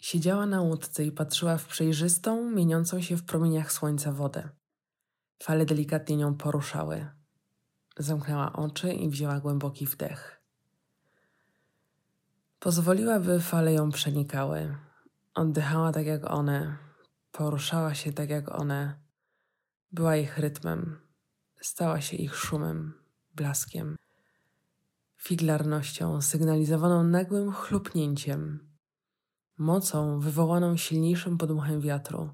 Siedziała na łódce i patrzyła w przejrzystą, mieniącą się w promieniach słońca wodę. Fale delikatnie nią poruszały. Zamknęła oczy i wzięła głęboki wdech. Pozwoliła, by fale ją przenikały. Oddychała tak jak one, poruszała się tak jak one. Była ich rytmem, stała się ich szumem, blaskiem, figlarnością sygnalizowaną nagłym chlupnięciem, mocą wywołaną silniejszym podmuchem wiatru,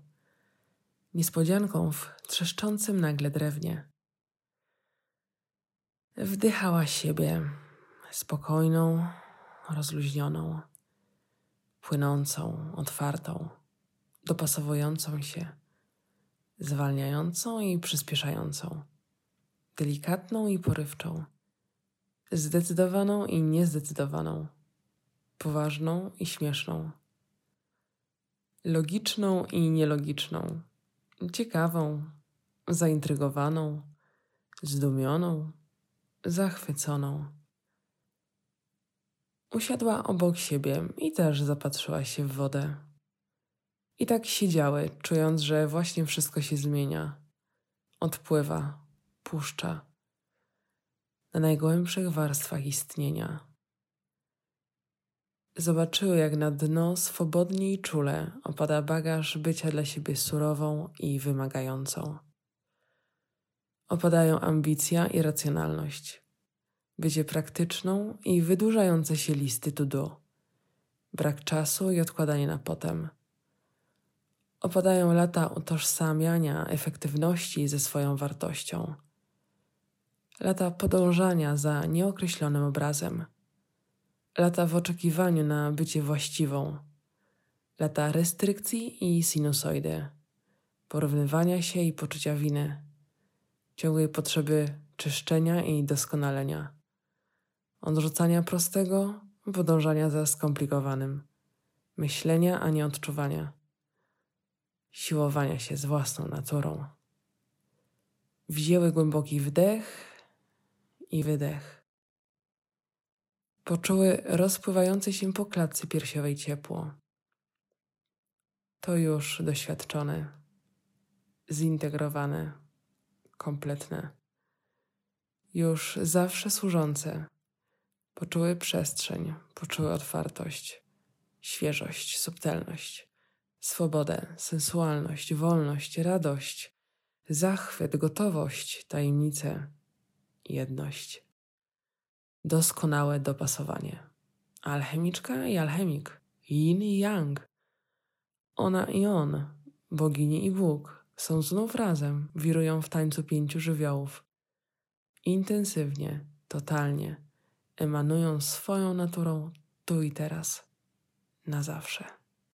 niespodzianką w trzeszczącym nagle drewnie. Wdychała siebie, spokojną, rozluźnioną, płynącą, otwartą, dopasowującą się, zwalniającą i przyspieszającą, delikatną i porywczą, zdecydowaną i niezdecydowaną, poważną i śmieszną, logiczną i nielogiczną, ciekawą, zaintrygowaną, zdumioną, zachwyconą. Usiadła obok siebie i też zapatrzyła się w wodę. I tak siedziały, czując, że właśnie wszystko się zmienia. Odpływa, puszcza. Na najgłębszych warstwach istnienia. Zobaczyły, jak na dno swobodnie i czule opada bagaż bycia dla siebie surową i wymagającą. Opadają ambicja i racjonalność, bycie praktyczną i wydłużające się listy to do, brak czasu i odkładanie na potem. Opadają lata utożsamiania efektywności ze swoją wartością, lata podążania za nieokreślonym obrazem, lata w oczekiwaniu na bycie właściwą, lata restrykcji i sinusoidy, porównywania się i poczucia winy. Ciągłej potrzeby czyszczenia i doskonalenia, odrzucania prostego, podążania za skomplikowanym, myślenia, a nie odczuwania, siłowania się z własną naturą. Wzięły głęboki wdech i wydech. Poczuły rozpływające się po klatce piersiowej ciepło. To już doświadczone, zintegrowane kompletne, już zawsze służące. Poczuły przestrzeń, poczuły otwartość, świeżość, subtelność, swobodę, sensualność, wolność, radość, zachwyt, gotowość, tajemnicę, jedność. Doskonałe dopasowanie. Alchemiczka i alchemik, yin i yang. Ona i on, bogini i Bóg, są znów razem, wirują w tańcu pięciu żywiołów. Intensywnie, totalnie, emanują swoją naturą tu i teraz, na zawsze.